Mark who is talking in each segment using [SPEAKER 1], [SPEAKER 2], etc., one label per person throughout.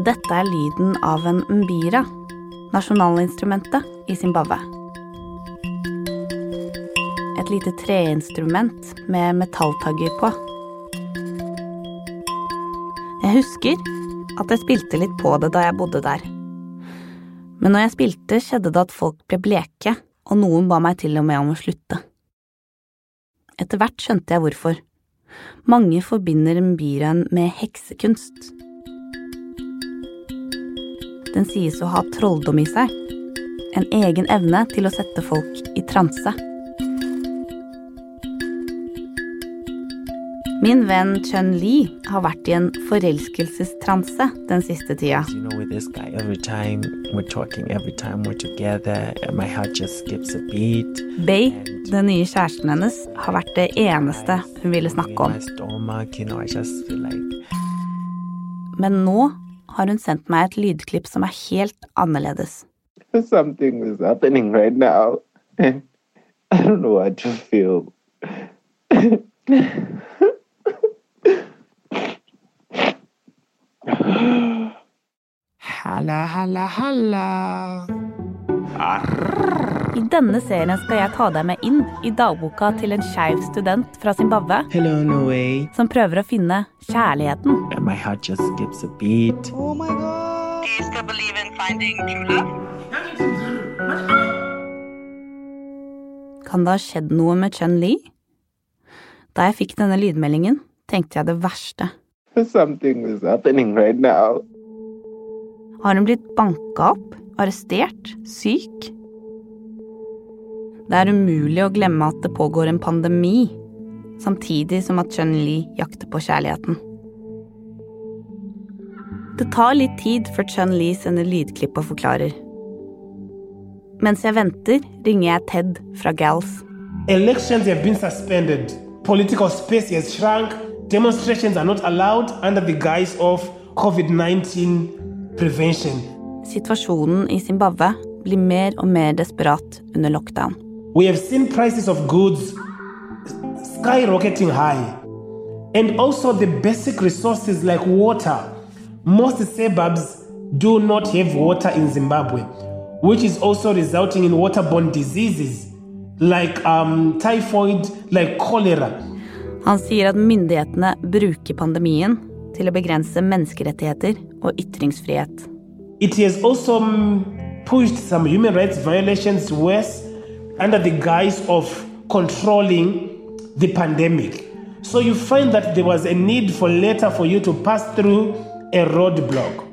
[SPEAKER 1] Dette er lyden av en mbira, nasjonalinstrumentet i Zimbabwe. Et lite treinstrument med metalltagger på. Jeg husker at jeg spilte litt på det da jeg bodde der. Men når jeg spilte, skjedde det at folk ble bleke, og noen ba meg til og med om å slutte. Etter hvert skjønte jeg hvorfor. Mange forbinder mbiraen med heksekunst. Den sies å ha trolldom i seg. En egen evne til å sette folk i transe. Min venn Chun Li har vært i en forelskelsestranse den siste tida.
[SPEAKER 2] You know, guy, time talking, together, beat.
[SPEAKER 1] Bay, den nye kjæresten hennes, har vært det eneste hun ville snakke om. Men nå har hun sendt meg et lydklipp som er helt annerledes.
[SPEAKER 3] something is happening right now, and I don't know what to feel.
[SPEAKER 2] Halla, halla, halla.
[SPEAKER 1] I denne serien skal jeg ta deg med inn i dagboka til en skeiv student fra Zimbabwe
[SPEAKER 2] Hello, Noe.
[SPEAKER 1] som prøver å finne kjærligheten.
[SPEAKER 2] My heart just skips a beat.
[SPEAKER 4] Do you still believe in finding true love?
[SPEAKER 1] Kan det ha skjedd noe med Chun Li? Da jeg fikk denne lydmeldingen, tenkte jeg det verste.
[SPEAKER 3] Something is happening right now.
[SPEAKER 1] Har hun blitt banka opp? Arrestert? Syk? Det er umulig å glemme at det pågår en pandemi, samtidig som at Chun Li jakter på kjærligheten. Det tar litt tid før Chun Li sender lydklipp og forklarer. Mens jeg venter, ringer jeg Ted fra Gals.
[SPEAKER 5] Elections have been suspended. Political space has shrunk. Demonstrations are not allowed under the guise of COVID 19 prevention.
[SPEAKER 1] Situasjonen i Zimbabwe blir mer og mer desperat under lockdown.
[SPEAKER 5] We have seen prices of goods skyrocketing high. And also the basic resources like water. Most suburbs do not have water in Zimbabwe, which is also resulting in waterborne diseases like um, typhoid, like cholera.
[SPEAKER 1] Han sier at myndighetene bruker pandemien til å begrense menneskerettigheter og ytringsfrihet.
[SPEAKER 5] It has also um, pushed some human rights violations worse under the guise of controlling the pandemic. So you find that there was a need for later for you to pass through a roadblock.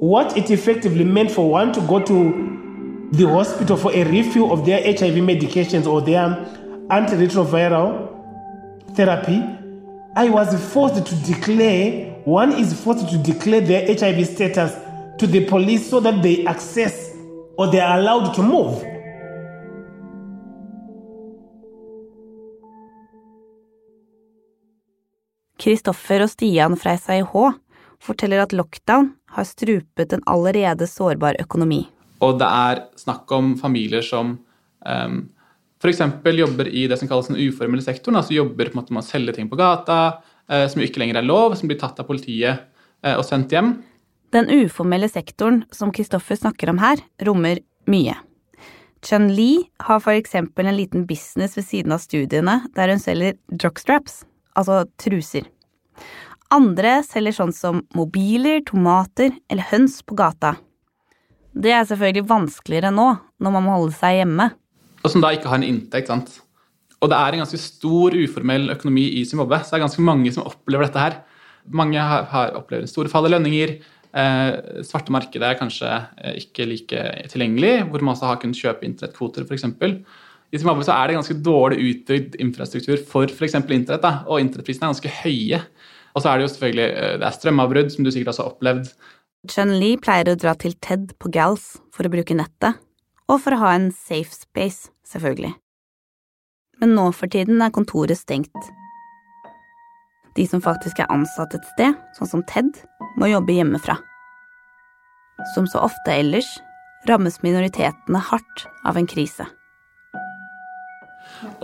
[SPEAKER 5] What it effectively meant for one to go to the hospital for a refill of their HIV medications or their antiretroviral therapy, I was forced to declare, one is forced to declare their HIV status to the police so that they access or they are allowed to move.
[SPEAKER 1] Kristoffer og Stian fra SIH forteller at lockdown har strupet en allerede sårbar økonomi.
[SPEAKER 6] Og det er snakk om familier som um, f.eks. jobber i det som kalles den uformelle sektoren, altså jobber på en måte med å selge ting på gata, uh, som ikke lenger er lov, som blir tatt av politiet uh, og sendt hjem.
[SPEAKER 1] Den uformelle sektoren som Kristoffer snakker om her, rommer mye. Chun Li har eksempel en liten business ved siden av studiene der hun selger jockstraps, altså truser. Andre selger sånn som mobiler, tomater eller høns på gata. Det er selvfølgelig vanskeligere nå, når man må holde seg hjemme.
[SPEAKER 6] Og som da ikke har en inntekt. sant? Og det er en ganske stor uformell økonomi i Zimbabwe, så det er ganske mange som opplever dette her. Mange har, har opplever store fall i lønninger. Eh, svarte markedet er kanskje eh, ikke like tilgjengelig, hvor man også har kunnet kjøpe internettkvoter f.eks. I Zimbabwe så er det ganske dårlig utbygd infrastruktur for f.eks. internett, og internettprisene er ganske høye. Og så er det jo selvfølgelig eh, det er strømavbrudd, som du sikkert også har opplevd.
[SPEAKER 1] Chun Li pleier å dra til TED på Gals for å bruke nettet, og for å ha en safe space, selvfølgelig. Men nå for tiden er kontoret stengt. De som faktisk er ansatt et sted, sånn som TED, må jobbe hjemmefra. Som så ofte ellers rammes minoritetene hardt av en krise.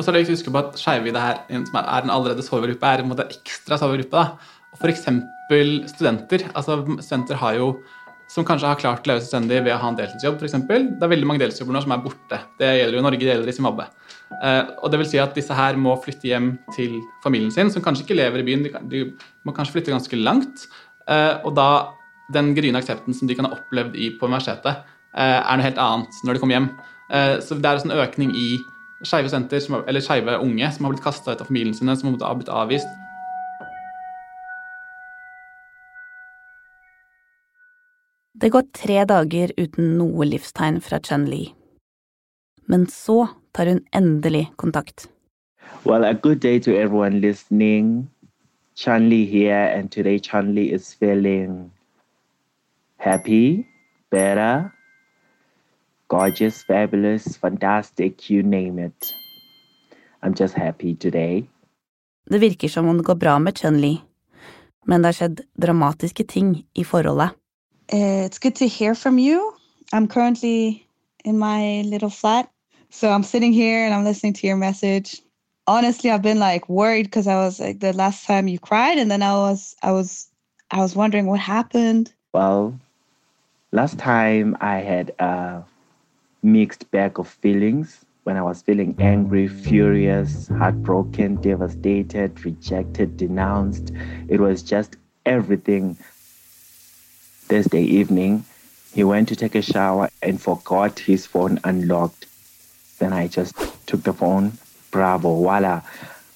[SPEAKER 6] Og så er det viktig å huske på at her, som er en allerede sårbar gruppe, er en måte ekstra sårbar gruppe. da. F.eks. studenter. altså Studenter har jo som kanskje har klart å leve selvstendig ved å ha en deltidsjobb, f.eks. Det er veldig mange deltidsjobber nå som er borte. Det gjelder jo Norge, det gjelder i Zimbabwe. Eh, og det vil si at disse her må flytte hjem til familien sin, som kanskje ikke lever i byen. De, må kanskje flytte ganske langt. Eh, og da den gryende aksepten som de kan ha opplevd i, på universitetet, eh, er noe helt annet når de kommer hjem. Så det er en økning i skeive senter, som, eller skeive unge, som har blitt kasta ut av familien sine, som har blitt avvist.
[SPEAKER 1] Det går tre dager uten noe livstegn fra Chen Li. Men så tar hun endelig kontakt.
[SPEAKER 2] Well, a good day to everyone listening. Chanli here, and today Chanli is feeling happy, better, gorgeous, fabulous, fantastic, you name it. I'm just happy today.
[SPEAKER 1] Det virker som om det går bra med Chen Li, men det har skjedd dramatiske ting i forholdet.
[SPEAKER 7] Uh, It's good to hear from you. I'm currently in my little flat. So I'm sitting here and I'm listening to your message. Honestly, I've been like worried because I was like the last time you cried and then I was I was I was wondering what happened.
[SPEAKER 2] Well, last time I had a mixed bag of feelings when I was feeling angry, furious, heartbroken, devastated, rejected, denounced. It was just everything. Thursday evening, he went to take a shower and forgot his phone unlocked. Then I just took the phone. Bravo, voila.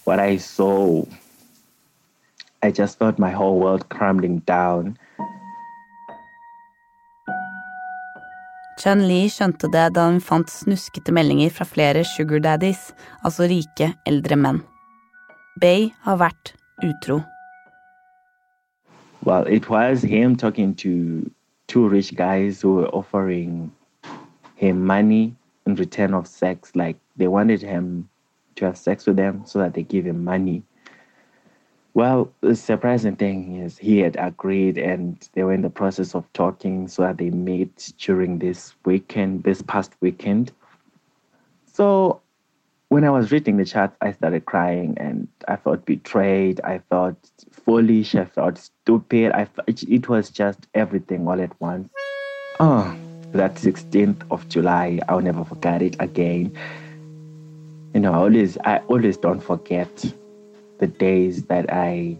[SPEAKER 2] What I saw, I just felt my whole world crumbling down.
[SPEAKER 1] Chen Li skjønte det da hun fant snuskete meldinger fra flere sugar daddies, altså rike, eldre menn. Bay har vært utro.
[SPEAKER 2] Well, it was him talking to two rich guys who were offering him money in return of sex. Like they wanted him to have sex with them so that they give him money. Well, the surprising thing is he had agreed and they were in the process of talking so that they met during this weekend, this past weekend. So when I was reading the chat, I started crying and I felt betrayed. I felt foolish. I felt stupid. I fe- it, it was just everything all at once. Oh, that 16th of July, I'll never forget it again. You know, I always, I always don't forget the days that I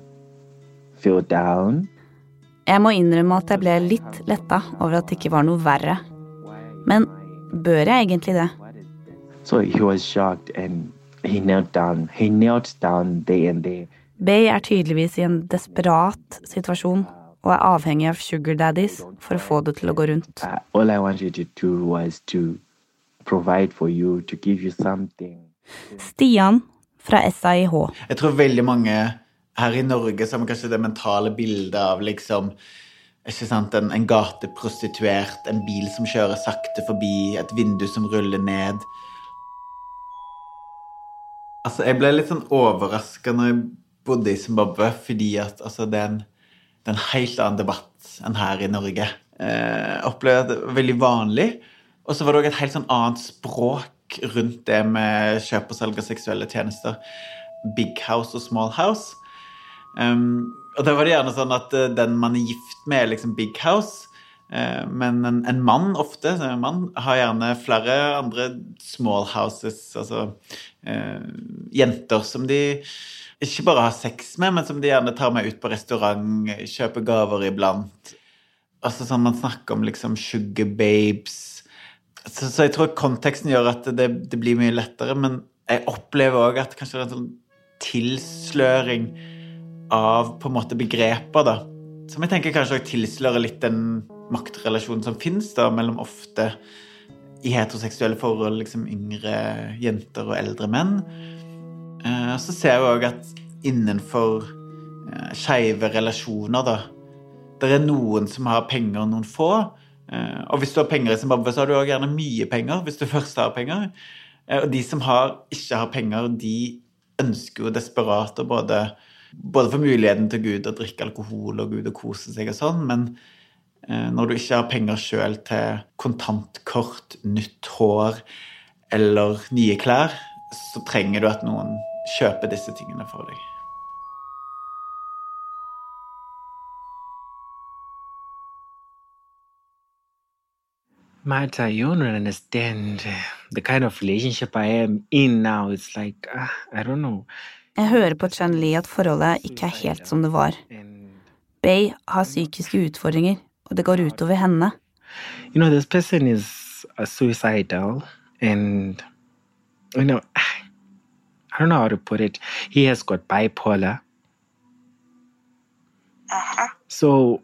[SPEAKER 2] feel down.
[SPEAKER 1] Jeg må innrømme at jeg ble litt letta over at det ikke var noe verre. Men bør jeg egentlig det?
[SPEAKER 2] So he was shocked and he knelt down. Down there and.
[SPEAKER 1] Bay er tydeligvis i en desperat situasjon og er avhengig av sugar daddies for å få det til å gå rundt.
[SPEAKER 2] Uh.
[SPEAKER 1] Stian fra SAIH.
[SPEAKER 8] Jeg tror veldig mange her i Norge har kanskje det mentale bildet av liksom sant, en, en gateprostituert, en bil som kjører sakte forbi, et vindu som ruller ned. Altså, Jeg ble litt sånn overraska når jeg bodde i Zimbabwe, fordi at altså, det, er en, det er en helt annen debatt enn her i Norge. Eh, Jeg opplevde det veldig vanlig. Og så var det òg et helt sånn annet språk rundt det med kjøp og salg av seksuelle tjenester. Big house og small house. Um, og da var det gjerne sånn at eh, den man er gift med, er liksom big house. Uh, men en, en mann ofte en mann har gjerne flere andre small houses, altså uh, jenter som de ikke bare har sex med, men som de gjerne tar med ut på restaurant, kjøper gaver iblant. Altså sånn Man snakker om liksom sugar babes. Så, så jeg tror konteksten gjør at det, det blir mye lettere, men jeg opplever òg at kanskje det er en sånn tilsløring av på en måte begreper, da. Som jeg tenker kanskje òg tilslører litt den maktrelasjonen som finnes da, mellom ofte i heteroseksuelle forhold liksom yngre jenter og eldre menn. Eh, så ser jeg òg at innenfor eh, skeive relasjoner, da Det er noen som har penger, noen få. Eh, og hvis du har penger i Zimbabwe, så har du gjerne mye penger, hvis du først har penger. Eh, og de som har, ikke har penger, de ønsker jo desperat å både, både få muligheten til Gud å drikke alkohol og Gud å kose seg og sånn, men eh, når du ikke har penger sjøl til kontantkort, nytt hår eller nye klær, så trenger du at noen kjøper disse tingene for deg.
[SPEAKER 2] Marta, you don't understand the kind of relationship I am in now. It's like, uh, I don't know.
[SPEAKER 1] Jeg hører på Chen Li at forholdet ikke er helt som det var. Bay har psykiske utfordringer, og det går utover henne.
[SPEAKER 2] you know, this person is a suicidal, and you know, I don't know how to put it. He has got bipolar.
[SPEAKER 4] Uh-huh.
[SPEAKER 2] So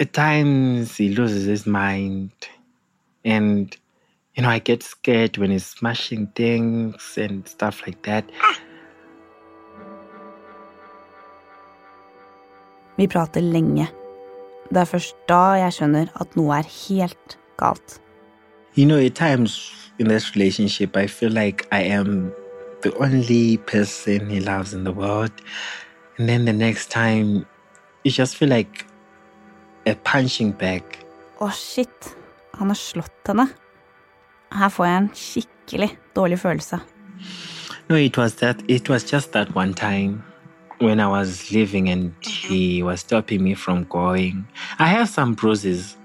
[SPEAKER 2] at times he loses his mind. And, you know, I get scared when he's smashing things and stuff like that.
[SPEAKER 1] Vi prater lenge. Det er først da jeg skjønner at noe er helt galt.
[SPEAKER 2] You know, at times in this relationship, I feel like I am the only person he loves in the world. And then the next time, you just feel like a punching bag.
[SPEAKER 1] Å, shit. Han har slått henne. Her får jeg en skikkelig dårlig følelse.
[SPEAKER 2] No, it was that. It was just that one time when I was leaving and he was stopping me from going. I have some bruises.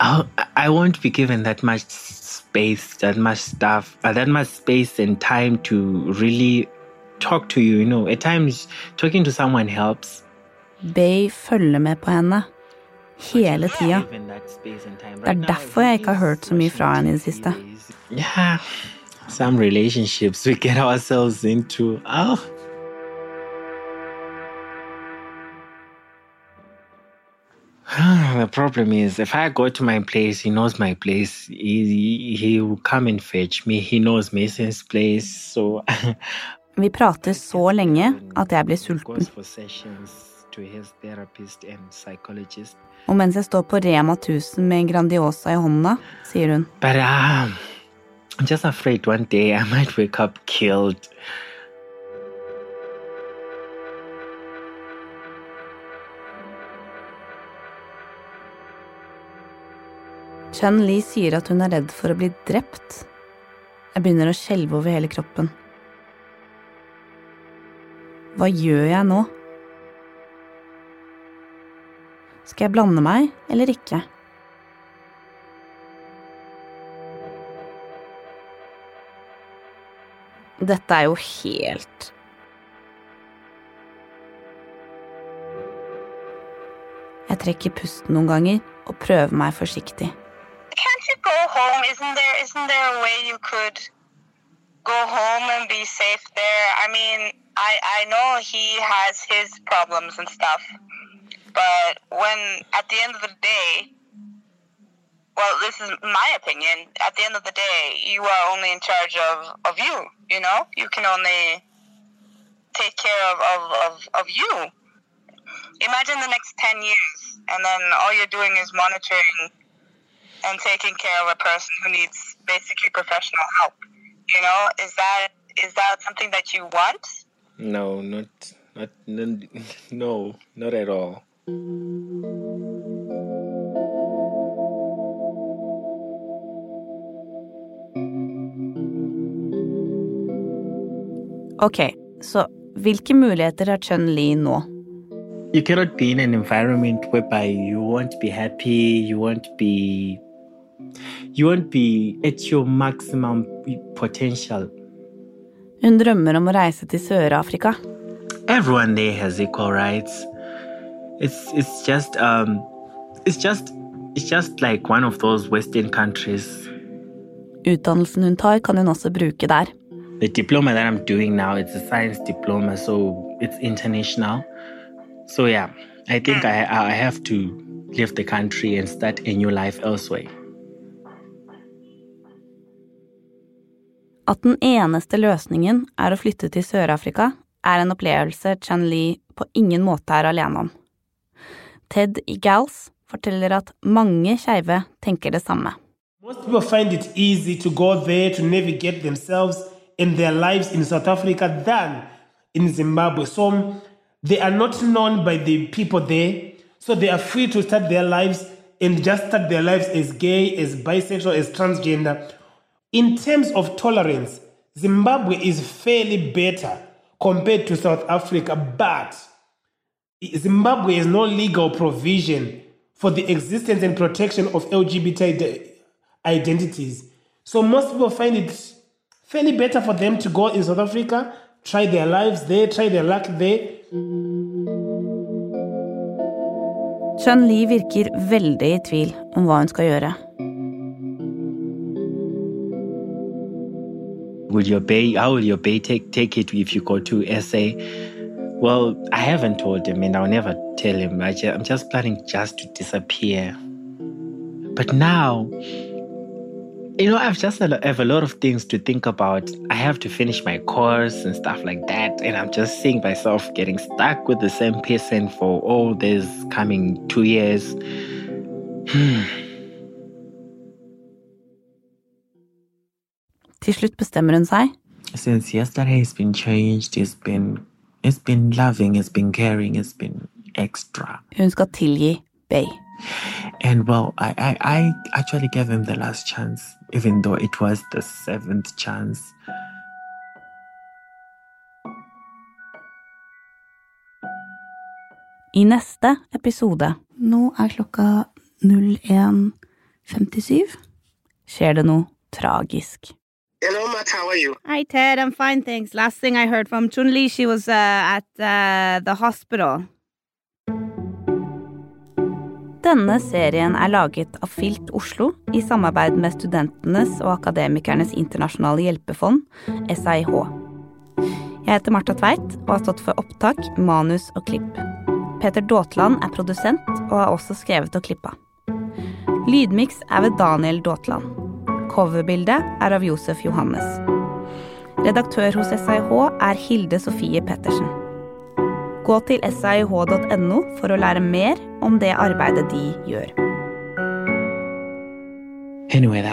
[SPEAKER 2] I, I won't be given that much space, that much stuff, uh, that much space and time to really talk to you. You know, at times talking to someone helps.
[SPEAKER 1] Bay følger med på henne. Hele tida.
[SPEAKER 2] Det
[SPEAKER 1] er derfor jeg ikke har hørt så mye fra henne i det siste.
[SPEAKER 2] Yeah, some relationships we get ourselves into. Oh. the problem is, if I go to my place, he knows my place. He, he will come and fetch me. He knows Mason's place. So
[SPEAKER 1] Vi prater så lenge at jeg blir sulten. Og mens jeg står på Rema 1000 med Grandiosa i hånda, sier hun
[SPEAKER 2] But um, I'm just afraid one day I might wake up killed.
[SPEAKER 1] Chen Li sier at hun er redd for å bli drept. Jeg begynner å skjelve over hele kroppen. Hva gjør jeg nå? Skal jeg blande meg eller ikke? Dette er jo helt Jeg trekker pusten noen ganger og prøver meg forsiktig.
[SPEAKER 4] Isn't there isn't there? I mean, I I know he has his problems and stuff, but when at the end of the day, well, this is my opinion. At the end of the day, you are only in charge of of you. You know, you can only take care of of of, of you. Imagine the next ten years, and then all you're doing is monitoring and taking care of a person who needs basically professional help. You know, is that is that something that you want?
[SPEAKER 2] No, not, not, no, no, not at all.
[SPEAKER 1] Ok, så hvilke muligheter har Chun Li nå?
[SPEAKER 2] You cannot be in an environment whereby you won't be happy, you won't be, you won't be at your maximum potential.
[SPEAKER 1] Hun drømmer om å reise til Sør-Afrika.
[SPEAKER 2] Everyone there has equal rights. It's, it's just, um, it's just, it's just like one of those Western countries.
[SPEAKER 1] Utdannelsen hun tar, kan hun også bruke der.
[SPEAKER 2] The diploma that I'm doing now, it's a science diploma, so it's international. So yeah, I think I, I have to leave the country and start a new life elsewhere.
[SPEAKER 1] At den eneste løsningen er å flytte til Sør-Afrika, er en opplevelse Chan Lee på ingen måte er alene om. Ted i forteller at mange skeive tenker det samme.
[SPEAKER 5] Most people find it easy to go there to navigate themselves and their lives in South Africa than in Zimbabwe. So they are not known by the people there. So they are free to start their lives and just start their lives as gay, as bisexual, as transgender. In terms of tolerance, Zimbabwe is fairly better compared to South Africa, but Zimbabwe has no legal provision for the existence and protection of LGBT identities. So most people find it fairly better for them to go in South Africa, try their lives there, try their luck there.
[SPEAKER 1] Chun Li virker veldig i tvil om hva hun skal gjøre.
[SPEAKER 2] Will your bay, how will your bay take, take it if you go to SA? Well, I haven't told him and I'll never tell him. I ju- I'm just planning just to disappear. But now, you know, I've just a lo- have a lot of things to think about. I have to finish my course and stuff like that. And I'm just seeing myself getting stuck with the same person for all these coming two years.
[SPEAKER 1] Til slutt bestemmer hun seg.
[SPEAKER 3] Since yesterday, it's been changed. It's been, it's been loving. It's been caring. It's been extra.
[SPEAKER 1] Hun skal tilgi Bay.
[SPEAKER 3] And well, I, I, I actually gave him the last chance, even though it was the seventh chance.
[SPEAKER 1] I neste episode Nå er klokka 01.57. Skjer det noe tragisk.
[SPEAKER 9] Hello, Matt. How are you?
[SPEAKER 1] Hi, Ted. I'm fine, thanks. Last thing I heard from Chun Li, she was uh, at uh, the hospital. Denne serien er laget av Filt Oslo i samarbeid med Studentenes og Akademikernes internasjonale hjelpefond, SIH. Jeg heter Marta Tveit og har stått for opptak, manus og klipp. Peter Daatland er produsent og har også skrevet og klippa. Lydmiks er ved Daniel Daatland. Coverbildet er av Josef Johannes. Redaktør hos SIH er Hilde Sofie Pettersen. Gå til sih.no for å lære mer om det arbeidet de gjør.
[SPEAKER 2] Anyway.